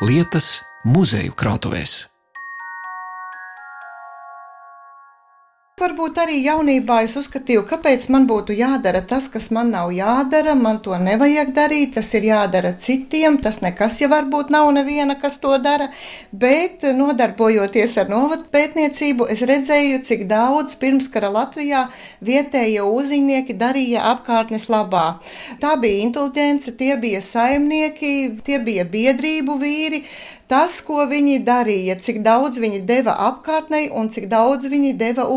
lietas muzeju krātuvēs. Varbūt arī jaunībā es uzskatīju, kāpēc man būtu jādara tas, kas man nav jādara. Man to nevajag darīt, tas ir jādara citiem. Tas nekas jau varbūt nav neviena, kas to dara. Bet nodarbojoties ar novadu pētniecību, es redzēju, cik daudz pirmskara Latvijā vietējie uzņēmnieki darīja apkārtnes labā. Tā bija inteliģence, tie bija saimnieki, tie bija biedrību vīri tas, ko viņi darīja, cik daudz viņi deva apkārtnei un cik daudz viņi deva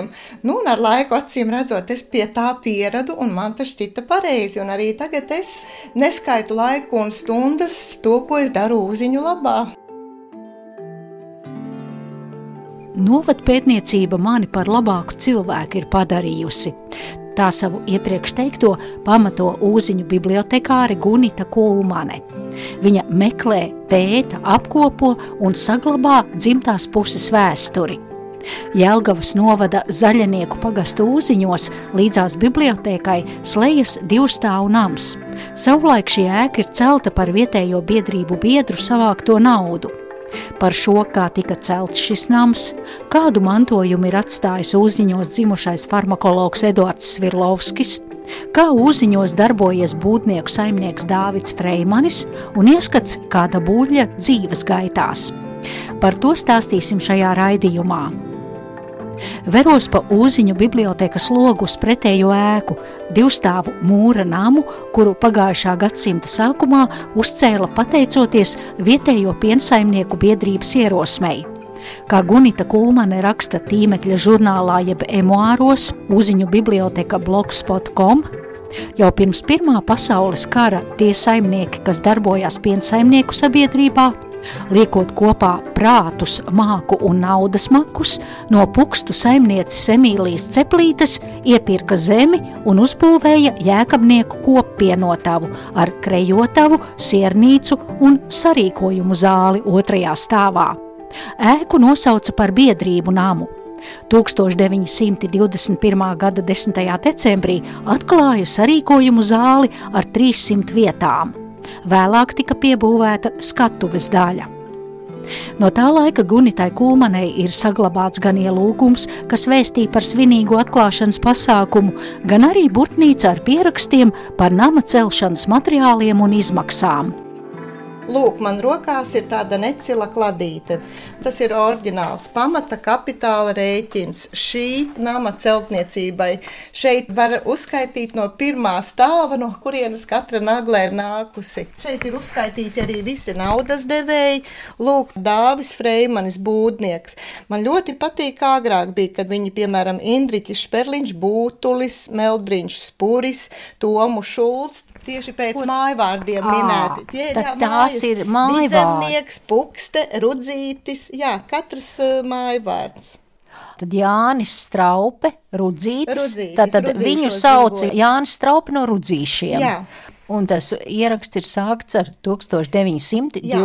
ūziņiem. Nu, un ar laiku, acīm redzot, es pie tā pieradu, un man tas šķita pareizi. Un arī tagad es neskaitu laiku un stundas to, ko es daru ūziņu labā. Novada pētniecība mani par labāku cilvēku ir padarījusi. Tā savu iepriekš teikto pamato Uziņu bibliotekāre Gunita Kulmane. Viņa meklē, pēta, apkopo un saglabā dzimtās puses vēsturi. Jēlgavas novada zaļnieku pagastuūziņos līdzās bibliotēkai slējas divstāvu nams. Savulaik šī ēka ir celta par vietējo biedrību biedru savākto naudu. Par šo, kā tika celts šis nams, kādu mantojumu ir atstājis uzņņos dzimušais farmakologs Eduards Svirlovskis, kā uzņņos darbojies būtnieku saimnieks Dāvids Freimanis un ieskats kāda buļļa dzīves gaitās. Par to stāstīsim šajā raidījumā. Veros pa Uziņu bibliotekas logu uz pretējo ēku, divstāvu mūra namu, kuru pagājušā gadsimta sākumā uzcēla pateicoties vietējo piensaimnieku biedrības ierosmei. Kā Gunita Kulmane raksta tīmekļa žurnālā jeb emuāros Uziņu biblioteka blogspot.com, Jau pirms Pirmā pasaules kara tie saimnieki, kas darbojās piensaimnieku sabiedrībā, liekot kopā prātus, māku un naudas makus, no pukstu saimnieces Emīlijas Ceplītes iepirka zemi un uzbūvēja jēkabnieku koppienotavu ar krejotavu, siernīcu un sarīkojumu zāli otrajā stāvā. Ēku nosauca par biedrību namu. 1921. gada 10. decembrī atklāja sarīkojumu zāli ar 300 vietām. Vēlāk tika piebūvēta skatuves daļa. No tā laika Gunitai Kulmanei ir saglabāts gan ielūgums, kas vēstīja par svinīgu atklāšanas pasākumu, gan arī burtnīca ar pierakstiem par nama celšanas materiāliem un izmaksām. Lūk, man rokās ir tāda necila kladīte. Tas ir oriģināls pamata kapitāla rēķins šī nama celtniecībai. Šeit var uzskaitīt no pirmā stāva, no kurienes katra nagle ir nākusi. Šeit ir uzskaitīti arī visi naudas devēji. Lūk, Dāvis Freimanis būdnieks. Man ļoti patīk, kā agrāk bija, kad viņi, piemēram, Indriķis Šperliņš, Būtulis, Meldriņš Spuris, Tomu Šulcs, Tieši pēc Ko... mājvārdiem à, minēti. Tie ir jā, tās mājas, ir mājvārdi. Pukste, rudzītis, jā, katrs uh, mājvārds. Tad Jānis Straupe, Rudzītis, rudzītis tad, tad viņu sauc Jānis Straupe no Rudzīšiem. Jā. Un tas ieraksts ir sākts ar 1912. Jā.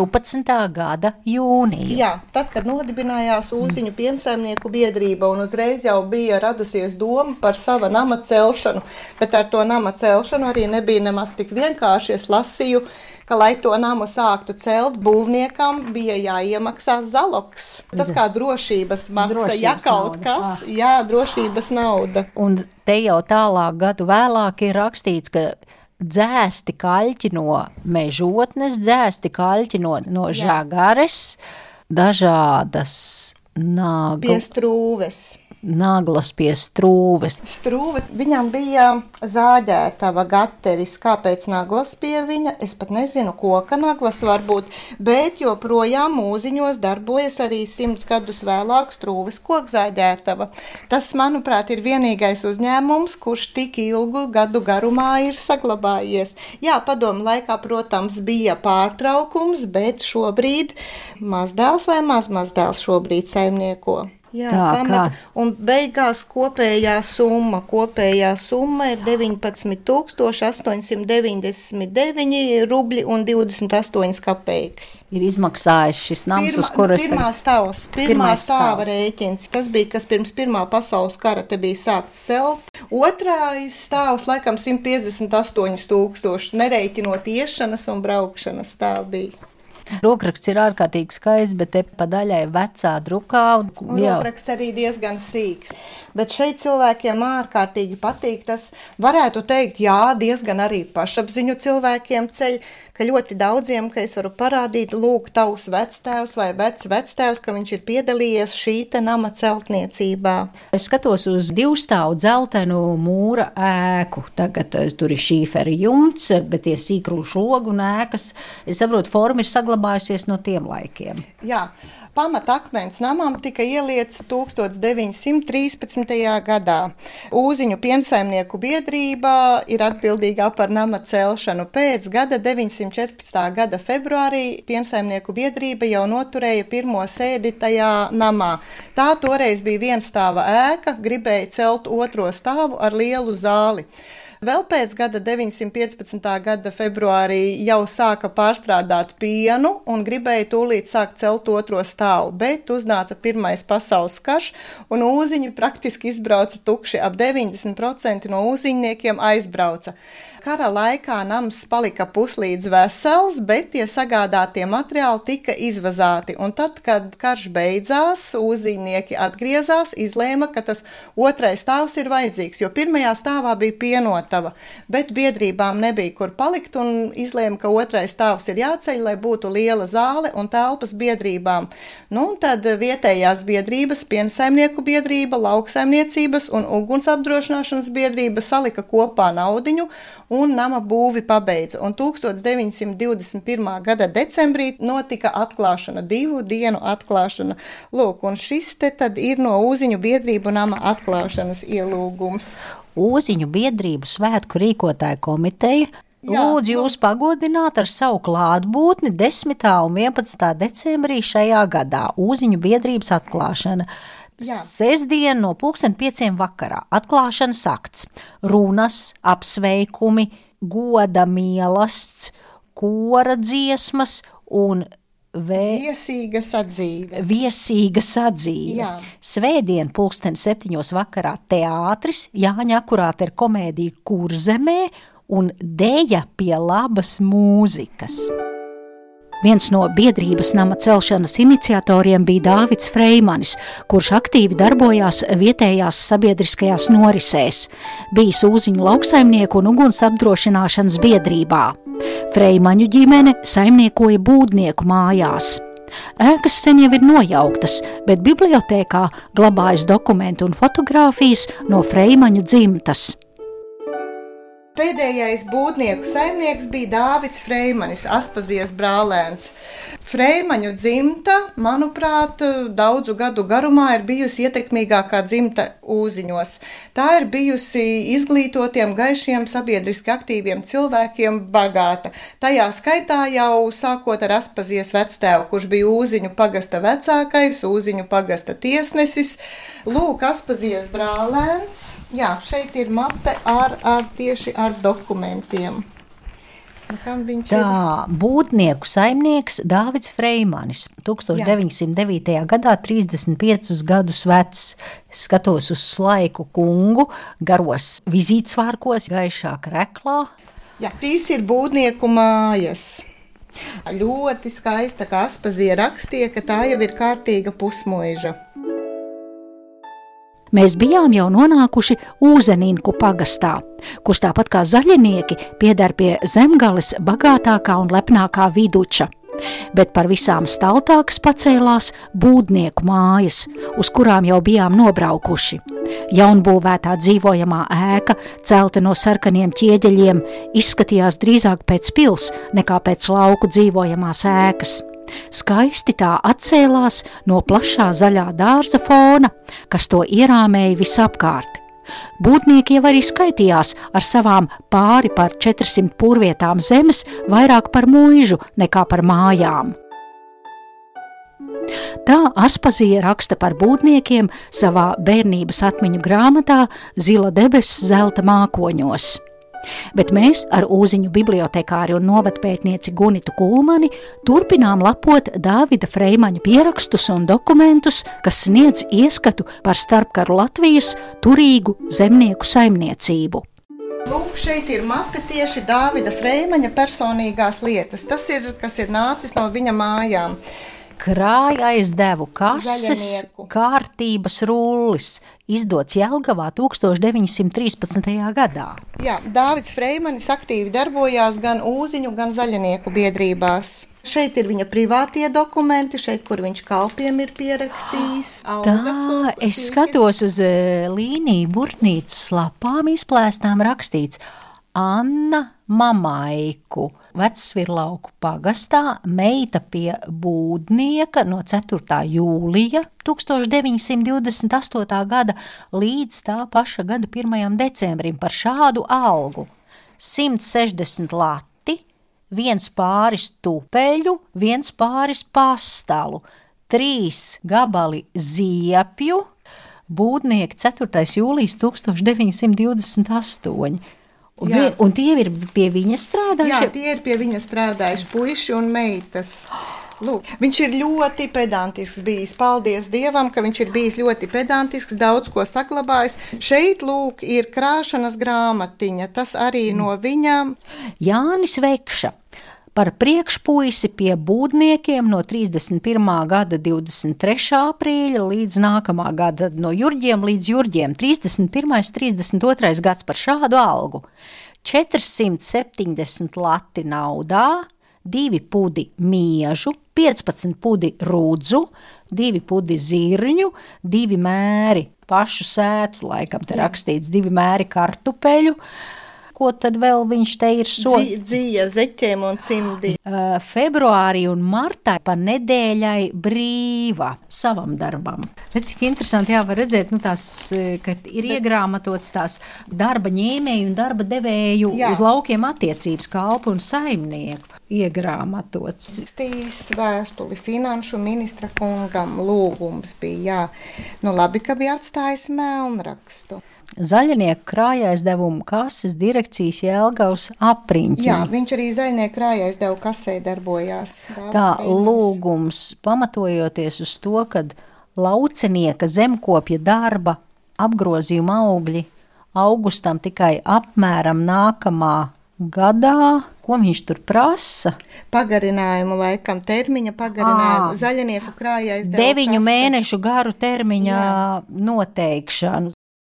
gada jūniju. Jā, tad, kad nodibinājās Uziņu piensaimnieku biedrība, un uzreiz jau bija radusies doma par sava nama celšanu, bet ar to nama celšanu arī nebija nemaz tik vienkārši. Es lasīju, ka, lai to namu sāktu celt, būvniekam bija jāiemaksā zaloks. Tas kā drošības maksa, drošības ja kaut nauda. kas, ah. jā, drošības nauda. Un te jau tālāk gadu vēlāk ir rakstīts, ka dzēsti kaļķi no mežotnes, dzēsti kaļķi no, no žagares, dažādas nāga. Piestrūves naglas pie strūves. Strūve viņam bija zāģētava gateris. Kāpēc naglas pie viņa? Es pat nezinu, koka naglas varbūt, bet joprojām mūziņos darbojas arī simts gadus vēlāk strūves kokzāģētava. Tas, manuprāt, ir vienīgais uzņēmums, kurš tik ilgu gadu garumā ir saglabājies. Jā, padomu laikā, protams, bija pārtraukums, bet šobrīd mazdēls vai mazmazdēls šobrīd saimnieko. Jā, tā pamata. kā. Un beigās kopējā summa, kopējā summa ir 19,899 rubļi un 28 kopeikas. Ir izmaksājis šis nams, pirmā, uz kuras pirmā stāvs, pirmā stāva rēķins. Tas bija, kas pirms Pirmā pasaules kara te bija sākts celt. Otrais stāvs laikam 158 tūkstoši, nereiķinot iešanas un braukšanas tā bija. Rokraksts ir ārkārtīgi skaists, bet te pa daļai vecā drukā. Un, un rokraksts arī diezgan sīks. Bet šeit cilvēkiem ārkārtīgi patīk. Tas varētu teikt, jā, diezgan arī pašapziņu cilvēkiem ceļ ka ļoti daudziem, ka es varu parādīt, lūk, tavs vectēvs vai vecs vectēvs, ka viņš ir piedalījies šī te nama celtniecībā. Es skatos uz divstāvu dzeltenu mūra ēku. Tagad uh, tur ir šīfera jumts, bet tie sīkrūšu logu un ēkas, es saprotu, forma ir saglabājusies no tiem laikiem. Jā, pamatakmens namam tika ieliets 1913. gadā.Ūziņu piensaimnieku biedrība ir atbildīgā par nama celšanu pēc gada 900. 1914. gada februārī piensaimnieku biedrība jau noturēja pirmo sēdi tajā namā. Tā toreiz bija vienstāva ēka, gribēja celt otro stāvu ar lielu zāli. Vēl pēc gada 915. gada februārī jau sāka pārstrādāt pienu un gribēja tūlīt sākt celt otro stāvu, bet uznāca Pirmais pasaules karš un ūziņi praktiski izbrauca tukši. Ap 90% no ūziņniekiem aizbrauca kara laikā nams palika puslīdz vesels, bet tie sagādātie materiāli tika izvazāti. Un tad, kad karš beidzās, uzīnieki atgriezās, izlēma, ka tas otrais stāvs ir vajadzīgs, jo pirmajā stāvā bija pienotava, bet biedrībām nebija kur palikt un izlēma, ka otrais stāvs ir jāceļ, lai būtu liela zāle un telpas biedrībām. Nu, tad vietējās biedrības, piensaimnieku biedrība, lauksaimniecības un uguns apdrošināšanas biedrība salika kopā naudiņu un nama būvi pabeidza. Un 1921. gada decembrī notika atklāšana, divu dienu atklāšana. Lūk, un šis te tad ir no Uziņu biedrību nama atklāšanas ielūgums. Uziņu biedrību svētku rīkotāja komiteja Jā, Lūdzu, nu- jūs pagodināt ar savu klātbūtni 10. un 11. decembrī šajā gadā Uziņu biedrības atklāšana. Jā. Sestdien no pulksten pieciem vakarā atklāšanas akts, runas, apsveikumi, goda mielasts, kora dziesmas un Vē... Viesīga sadzīve. Viesīga sadzīve. Jā. Svētdien, pulksten septiņos vakarā teātris, Jāņa akurāte ir komēdija kurzemē un deja pie labas mūzikas. Viens no biedrības nama celšanas iniciatoriem bija Dāvids Freimanis, kurš aktīvi darbojās vietējās sabiedriskajās norisēs, bijis Uziņu lauksaimnieku un uguns apdrošināšanas biedrībā. Freimaņu ģimene saimniekoja būdnieku mājās. Ēkas sen jau ir nojauktas, bet bibliotēkā glabājas dokumenti un fotografijas no Freimaņu dzimtas. Pēdējais būtnieku saimnieks bija Dāvids Freimanis, Aspazies brālēns. Freimaņu dzimta, manuprāt, daudzu gadu garumā ir bijusi ietekmīgākā dzimta Ūziņos. Tā ir bijusi izglītotiem, gaišiem, sabiedriski aktīviem cilvēkiem bagāta. Tajā skaitā jau sākot ar Aspazies vectēvu, kurš bija Ūziņu pagasta vecākais, Ūziņu pagasta tiesnesis, Lūk, Aspazies brālēns. Jā, šeit ir mape ar, ar tieši ar dokumentiem. Tā būtnieku saimnieks Dāvids Freimanis, 1909. Jā. gadā 35 gadus vecs. Skatos uz slaiku kungu, garos vizītsvārkos, gaišā kreklā. Jā, šīs ir būtnieku mājas. Ļoti skaista, kā Aspazīja rakstīja, ka tā jau ir kārtīga pusmuiža. Mēs bijām jau nonākuši Ūzeninku pagastā, kurš tāpat kā zaļinieki piedar pie zemgales bagātākā un lepnākā viduča. Bet par visām staltākas pacēlās būdnieku mājas, uz kurām jau bijām nobraukuši. Jaunbūvētā dzīvojamā ēka, celta no sarkaniem ķieģeļiem, izskatījās drīzāk pēc pils nekā pēc lauku dzīvojamās ēkas. Skaisti tā atcēlās no plašā zaļā dārza fona, kas to ierāmēja visapkārt. Būtnieki jau arī skaitījās ar savām pāri par 400 purvietām zemes vairāk par mūžu nekā par mājām. Tā Aspazīja raksta par būtniekiem savā bērnības atmiņu grāmatā Zila debesis zelta mākoņos bet mēs ar Uziņu bibliotekāri un novatpētnieci Gunitu Kulmani turpinām lapot Dāvida Freimaņa pierakstus un dokumentus, kas sniedz ieskatu par starpkaru Latvijas turīgu zemnieku saimniecību. Lūk, šeit ir mape tieši Dāvida Freimaņa personīgās lietas. Tas ir, kas ir nācis no viņa mājām. Krāja aizdevu kases, Zaļanieku. kārtības rullis, izdots Jelgavā 1913. gadā. Jā, Dāvids Freimanis aktīvi darbojās gan Ūziņu, gan Zaļanieku biedrībās. Šeit ir viņa privātie dokumenti, šeit, kur viņš kalpiem ir pierakstījis. Tā, es skatos uz e, līniju burtnīcas lapām izplēstām rakstīts Anna Mamaiku, Vecvirlauku pagastā, meita pie būdnieka no 4. jūlija 1928. gada līdz tā paša gada 1. decembrim par šādu algu - 160 lati, viens pāris tupeļu, viens pāris pastalu, trīs gabali ziepju, būdnieki 4. jūlijas 1928. Un, Jā. vie, un tie ir pie viņa Jā, strādājuši. tie ir pie viņa strādājuši puiši un meitas. Lūk, viņš ir ļoti pedantisks bijis. Paldies Dievam, ka viņš ir bijis ļoti pedantisks, daudz ko saglabājis. Šeit, lūk, ir krāšanas grāmatiņa. Tas arī no viņa. Jānis Vekša par priekšpuisi pie būdniekiem no 31. gada 23. aprīļa līdz nākamā gada no jurģiem līdz jurģiem 31. 32. gads par šādu algu. 470 lati naudā, 2 pudi miežu, 15 pudi rūdzu, 2 pudi zirņu, 2 mēri pašu sētu, laikam te rakstīts, 2 mēri kartupeļu. Ko tad vēl viņš te ir solis? dzi- Dzīja zeķiem un cimdi. Uh, februārī un martā pa nedēļai brīva savam darbam. Redz, cik interesanti, jā, var redzēt, nu, tās, ka ir iegrāmatots tās darba ņēmēju un darba devēju. Jā. uz laukiem attiecības kalpu un saimnieku iegrāmatots. Stīs vēstuli finanšu ministra kungam lūgums bija, jā. Nu labi, ka bija atstājis melnrakstu. Zaļnieku krājais devumu kases direkcijas Jelgavas apriņķi. Jā, viņš arī zaļnieku krājais devu kasē darbojās. Tā Freimanis. lūgums, pamatojoties uz to, ka laucinieka zemkopja darba apgrozījuma augļi augustam tikai apmēram nākamā gadā, ko viņš tur prasa. Pagarinājumu laikam, termiņa pagarinājumu. Ā. Zaļnieku krājais Deviņu mēnešu garu termiņa Jā. noteikšanu.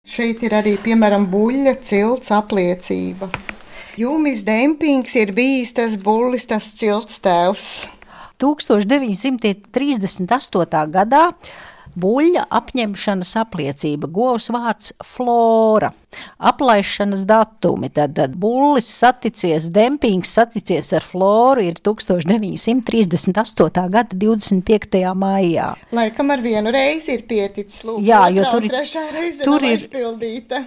Šeit ir arī, piemēram, buļļa cilts apliecība. Jūmis dempings ir bijis tas bullis, tas cilts tēvs. 1938. gadā buļļa apņemšanas apliecība, govs vārds Flora, aplaišanas datumi. Tad, tad bullis saticies, dempings saticies ar Floru ir 1938. gada 25. maijā. Laikam ar vienu reizi ir pieticis. Lūk, Jā, jo tur trešā reize tur ir- aizpildīta.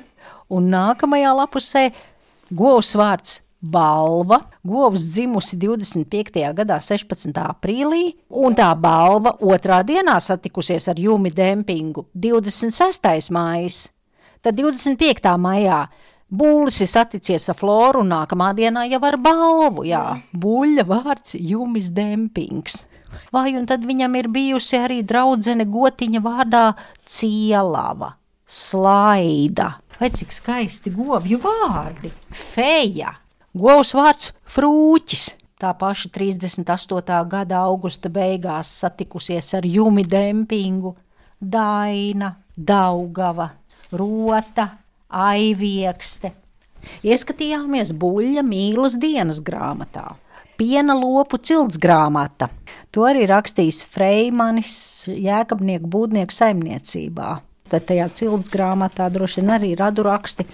Un nākamajā lapusē govs vārds balva. Govs dzimusi 25. gadā, 16. aprīlī, un tā balva otrā dienā satikusies ar Jumi Dempingu 26. maijā. Tad 25. maijā Būlis ir saticies ar Floru, un nākamā dienā jau ar balvu. Jā, buļļa vārds Jumis Dempings. Vai un tad viņam ir bijusi arī draudzene gotiņa vārdā Cielava, Slaida. Vai cik skaisti govju vārdi? Feja, govs vārds Frūķis. Tā paša 38. gada augusta beigās satikusies ar Jumi Dempingu, Daina, Daugava, Rota, Aiviekste. Ieskatījāmies buļļa mīlas dienas grāmatā. Piena lopu cilts grāmata. To arī rakstījis Freimanis Jēkabnieku būdnieku saimniecībā. Tad tajā cilts grāmatā droši vien arī radu raksti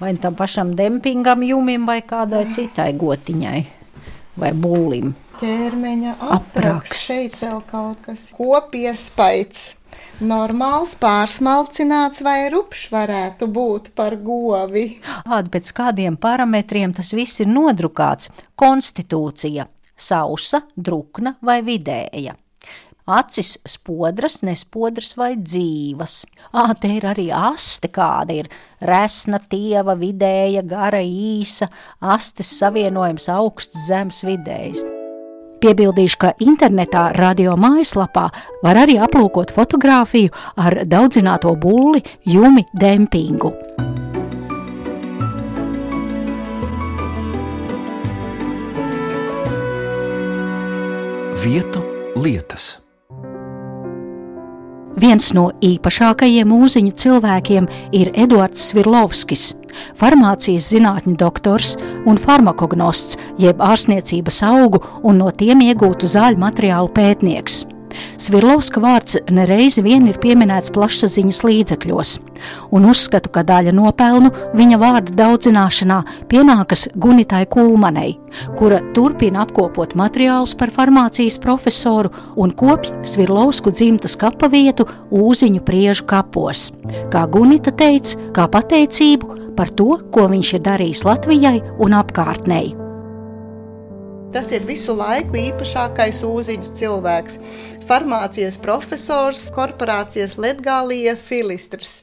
vai tam pašam dempingam jumim vai kādai citai gotiņai vai būlim. ķermeņa Apraksts. Šeit vēl kaut kas kopiespaids. Normāls, pārsmalcināts vai rupšs varētu būt par govi. Kādi pēc kādiem parametriem tas viss ir nodrukāts? Konstitūcija - sausa, drukna vai vidēja. Acis spodras, nespodras vai dzīvas. Ā, te ir arī aste kāda ir. Resna, tieva, vidēja, gara, īsa, astes savienojums augsts, zems, vidējs. Piebildīšu, ka internetā, radio mājaslapā var arī aplūkot fotografiju ar daudzināto bulli Jumi Dempingu. Vietu lietas. Viens no īpašākajiem mūziņu cilvēkiem ir Eduards Svirlovskis, farmācijas zinātņu doktors un farmakognosts, jeb ārstniecības augu un no tiem iegūtu zāļu materiālu pētnieks. Svirlovska vārds nereizi vien ir pieminēts plašsaziņas līdzekļos, un uzskatu, ka daļa nopelnu viņa vārda daudzināšanā pienākas Gunitai Kulmanei, kura turpina apkopot materiālus par farmācijas profesoru un kopj Svirlovsku dzimtas kapa vietu Ūziņu priežu kapos. Kā Gunita teica, kā pateicību par to, ko viņš ir darījis Latvijai un apkārtnei. Tas ir visu laiku īpašākais ūziņu cilvēks. Farmācijas profesors, korporācijas Latvijas filistrs,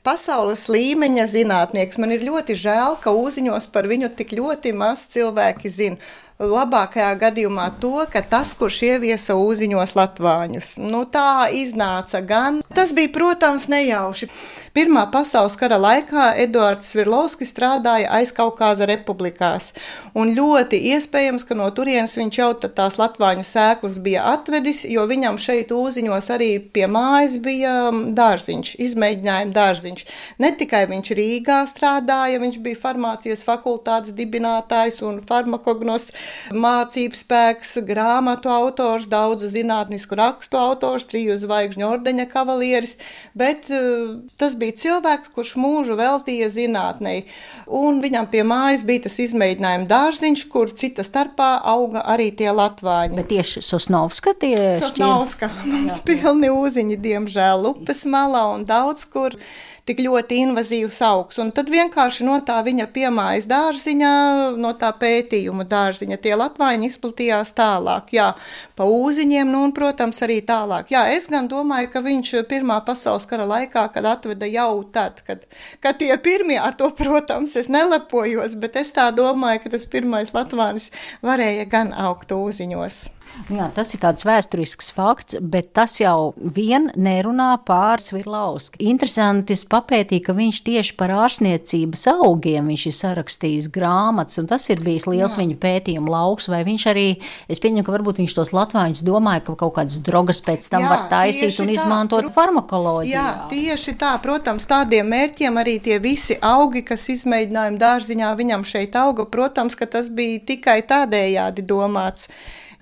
pasaules līmeņa zinātnieks. Man ir ļoti žēl, ka ūziņos par viņu tik ļoti maz cilvēki zina. Labākajā gadījumā to, ka tas, kurš ieviesa ūziņos latvāņus, nu tā iznāca gan. Tas bija, protams, nejauši. Pirmā pasaules kara laikā Eduards Svirlovskis strādāja aizkaukāza republikās, un ļoti iespējams, ka no turienes viņš jau tās latvāņu sēklas bija atvedis, jo viņam šeit ūziņos arī pie mājas bija dārziņš, izmēģinājuma dārziņš. Ne tikai viņš Rīgā strādāja, viņš bija farmācijas fakultātes dibinātājs un farmakognos mācību spēks, grāmatu autors, daudzu zinātnisku rakstu autors, triju zvaigžņu ordeņa kavalieris, bet uh, tas bija cilvēks, kurš mūžu veltīja zinātnei. Un viņam pie mājas bija tas izmēģinājuma dārziņš, kur cita starpā auga arī tie latvāņi. Bet tieši Sosnovska tie Sosnovska mums pilniūziņi, diemžēl, upes malā un daudz kur tik ļoti invazīvs augs. Un tad vienkārši no tā viņa piemājas dārziņā, no tā pētījuma dārziņa, tie latvāņi izplatījās tālāk, jā, pa ūziņiem, nu un, protams, arī tālāk. Jā, es gan domāju, ka viņš Pirmā pasaules kara laikā, kad atveda jau tad, kad, kad tie pirmie ar to, protams, es nelepojos, bet es tā domāju, ka tas pirmais latvānis varēja gan augt ūziņos. Nu jā, tas ir tāds vēsturisks fakts, bet tas jau vien nerunā pār Svirlausku. Interesanti, es papētīju, ka viņš tieši par ārstniecības augiem ir sarakstījis grāmatas, un tas ir bijis liels jā. viņa pētījuma lauks, vai viņš arī, es pieņemu, ka varbūt viņš tos latvāņus domāja, ka kaut kādas drogas pēc tam jā, var taisīt un tā, izmantot pr farmakoloģiju. Jā, tieši tā, protams, tādiem mērķiem arī tie visi augi, kas izmēģinājumi dārziņā viņam šeit auga, protams, ka tas bija tikai tādējādi domāts.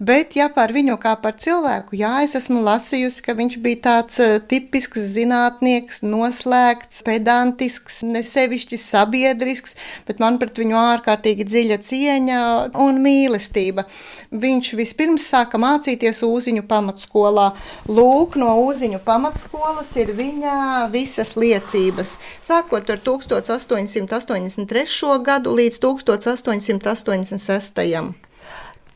Bet, ja par viņu kā par cilvēku, jā, es esmu lasījusi, ka viņš bija tāds uh, tipisks zinātnieks, noslēgts, pedantisks, nesevišķi sabiedrisks, bet man pret viņu ārkārtīgi dziļa cieņa un mīlestība. Viņš vispirms sāka mācīties Uziņu pamatskolā. Lūk, no Uziņu pamatskolas ir viņa visas liecības. Sākot ar 1883. gadu līdz 1886.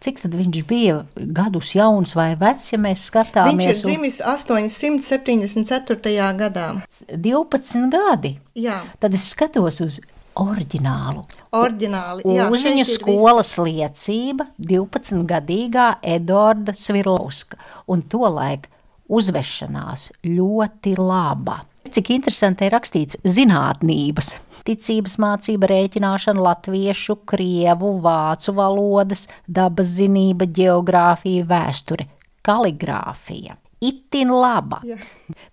Cik tad viņš bija gadus jauns vai vecs, ja mēs skatāmies? Viņš ir dzimis 874. gadā. 12 gadi. Jā. Tad es skatos uz oriģinālu. Oriģināli, jā, Uziņu skolas visi. liecība 12-gadīgā Edorda Svirlovska un tolaik uzvešanās ļoti laba. Cik interesanti ir rakstīts zinātnības ticības mācība, rēķināšana, latviešu, krievu, vācu valodas, dabas zinība, geogrāfija, vēsture, kaligrāfija. Itin laba. Jā.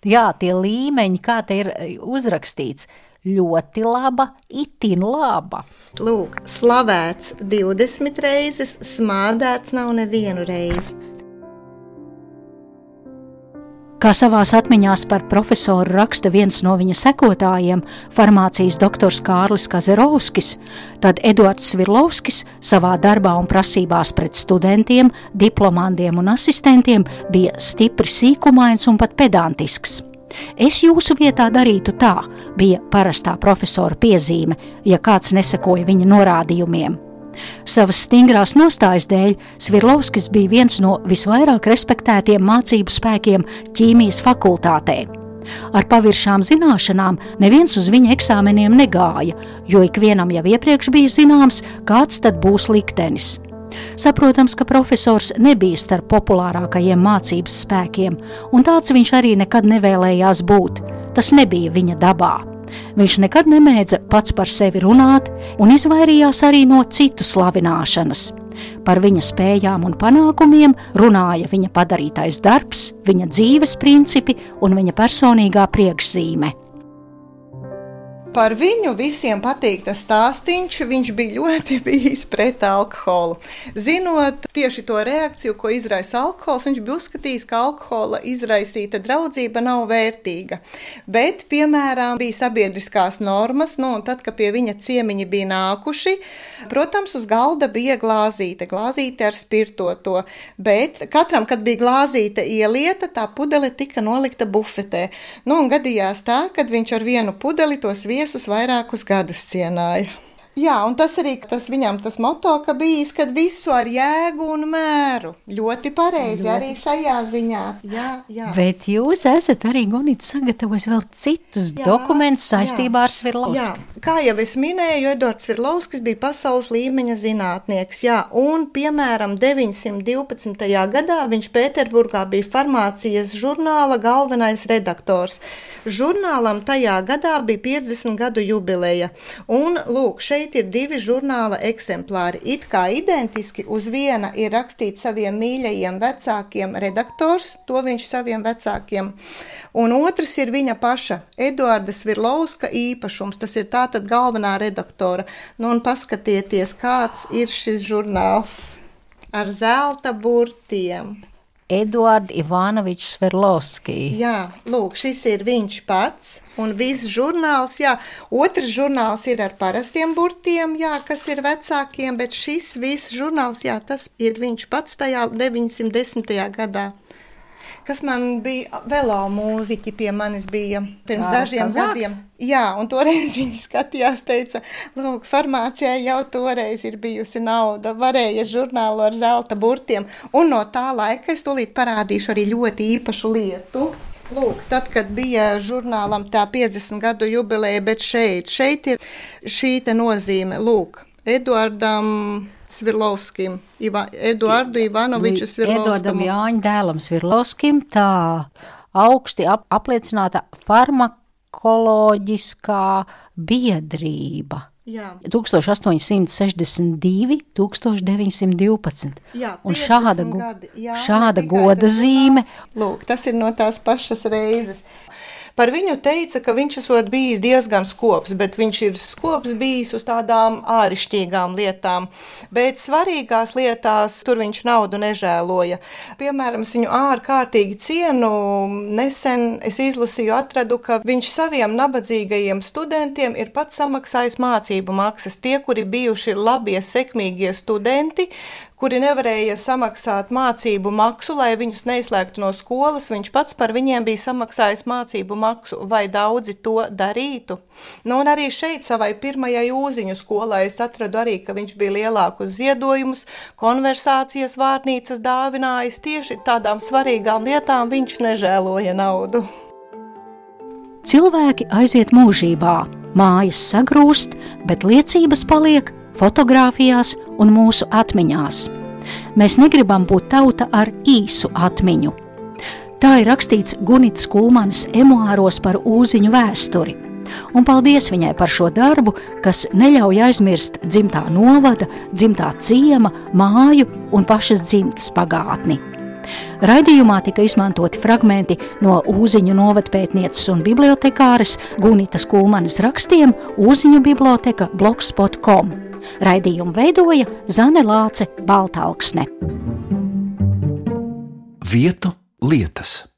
Jā, tie līmeņi, kā te ir uzrakstīts, ļoti laba, itin laba. Lūk, slavēts 20 reizes, smādēts nav nevienu reizi. Kā savās atmiņās par profesoru raksta viens no viņa sekotājiem, farmācijas doktors Kārlis Kazerovskis, tad Eduards Svirlovskis savā darbā un prasībās pret studentiem, diplomantiem un asistentiem bija stipri sīkumains un pat pedantisks. Es jūsu vietā darītu tā, bija parastā profesora piezīme, ja kāds nesekoja viņa norādījumiem. Savas stingrās nostājas dēļ Svirlovskis bija viens no visvairāk respektētiem mācību spēkiem ķīmijas fakultātē. Ar paviršām zināšanām neviens uz viņa eksāmeniem negāja, jo ikvienam jau iepriekš bija zināms, kāds tad būs liktenis. Saprotams, ka profesors nebija starp populārākajiem mācības spēkiem, un tāds viņš arī nekad nevēlējās būt. Tas nebija viņa dabā. Viņš nekad nemēdza pats par sevi runāt un izvairījās arī no citu slavināšanas. Par viņa spējām un panākumiem runāja viņa padarītais darbs, viņa dzīves principi un viņa personīgā priekšzīme. Par viņu visiem patīk tas stāstīns. Viņš bija ļoti bijis pret alkoholu. Zinot tieši to reakciju, ko izraisa alkohols, viņš bija uzskatījis, ka alkohola izraisīta draudzība nav vērtīga. Bet, piemēram, bija sabiedriskās normas, nu, un tad, kad pie viņa ciemiņi bija nākuši, protams, uz galda bija glāzīte, glāzīte ar spirtoto. Bet katram, kad bija glāzīte ielieta, tā pudele tika nolikta bufetē. Nu, un gadījās tā, kad viņš ar vienu pudeli tos viesus viesus vairākus gadus cienāja. Jā, un tas arī tas viņam tas moto, ka bijis, kad visu ar jēgu un mēru. Ļoti pareizi arī šajā ziņā. Jā, jā. Bet jūs esat arī Gunits sagatavojis vēl citus jā, dokumentus saistībā jā, ar Svirlovski. Jā, kā jau es minēju, Edvards Svirlovskis bija pasaules līmeņa zinātnieks. Jā, un piemēram 912. gadā viņš Pēterburgā bija farmācijas žurnāla galvenais redaktors. Žurnālam tajā gadā bija 50 gadu jubileja. Un lūk, šeit šeit ir divi žurnāla eksemplāri. It kā identiski uz viena ir rakstīts saviem mīļajiem vecākiem redaktors, to viņš saviem vecākiem, un otrs ir viņa paša Eduarda Svirlovska īpašums. Tas ir tātad galvenā redaktora. Nu, un paskatieties, kāds ir šis žurnāls ar zelta burtiem. Eduards Ivanovičs Sverlovskis. Jā, lūk, šis ir viņš pats. Un viss žurnāls, jā, otrs žurnāls ir ar parastiem burtiem, jā, kas ir vecākiem, bet šis viss žurnāls, jā, tas ir viņš pats tajā 910. gadā kas man bija velo mūziķi pie manis bija pirms Jā, dažiem kazaks. gadiem. Jā, un toreiz viņi skatījās, teica, lūk, farmācijai jau toreiz ir bijusi nauda, varēja žurnālu ar zelta burtiem, un no tā laika es tūlīt parādīšu arī ļoti īpašu lietu. Lūk, tad, kad bija žurnālam tā 50 gadu jubileja, bet šeit, šeit ir šī nozīme, lūk, Eduardam Svirlovskim, Iva, Eduardu Ivanoviču Svirlovskam. Eduardam Jāņa dēlam Svirlovskim tā augsti ap, apliecināta farmakoloģiskā biedrība. Jā. 1862, 1912. Jā, un šāda, gadi, jā, šāda goda zīme. Lūk, tas ir no tās pašas reizes. Par viņu teica, ka viņš esot bijis diezgan skops, bet viņš ir skops bijis uz tādām āršķirīgām lietām. Bet svarīgās lietās tur viņš naudu nežēloja. Piemēram, viņu ārkārtīgi cienu. Nesen es izlasīju, atradu, ka viņš saviem nabadzīgajiem studentiem ir pats samaksājis mācību maksas. Tie, kuri bijuši labie, sekmīgie studenti, kuri nevarēja samaksāt mācību maksu, lai viņus neizslēgtu no skolas. Viņš pats par viņiem bija samaksājis mācību maksu, vai daudzi to darītu. Nu, un arī šeit, savai pirmajai ūziņu skolai, es atradu arī, ka viņš bija lielākus ziedojumus, konversācijas vārnīcas dāvinājis. Tieši tādām svarīgām lietām viņš nežēloja naudu. Cilvēki aiziet mūžībā, mājas sagrūst, bet liecības paliek fotografijās un mūsu atmiņās. Mēs negribam būt tauta ar īsu atmiņu. Tā ir rakstīts Gunits Kulmanis emuāros par ūziņu vēsturi. Un paldies viņai par šo darbu, kas neļauj aizmirst dzimtā novada, dzimtā ciema, māju un pašas dzimtas pagātni. Raidījumā tika izmantoti fragmenti no Uziņu novatpētnieces un bibliotekāres Gunitas Kulmanas rakstiem Uziņu biblioteka blogspot.com. Raidījumu veidoja Zane Lāce Baltāksne. Vietu lietas.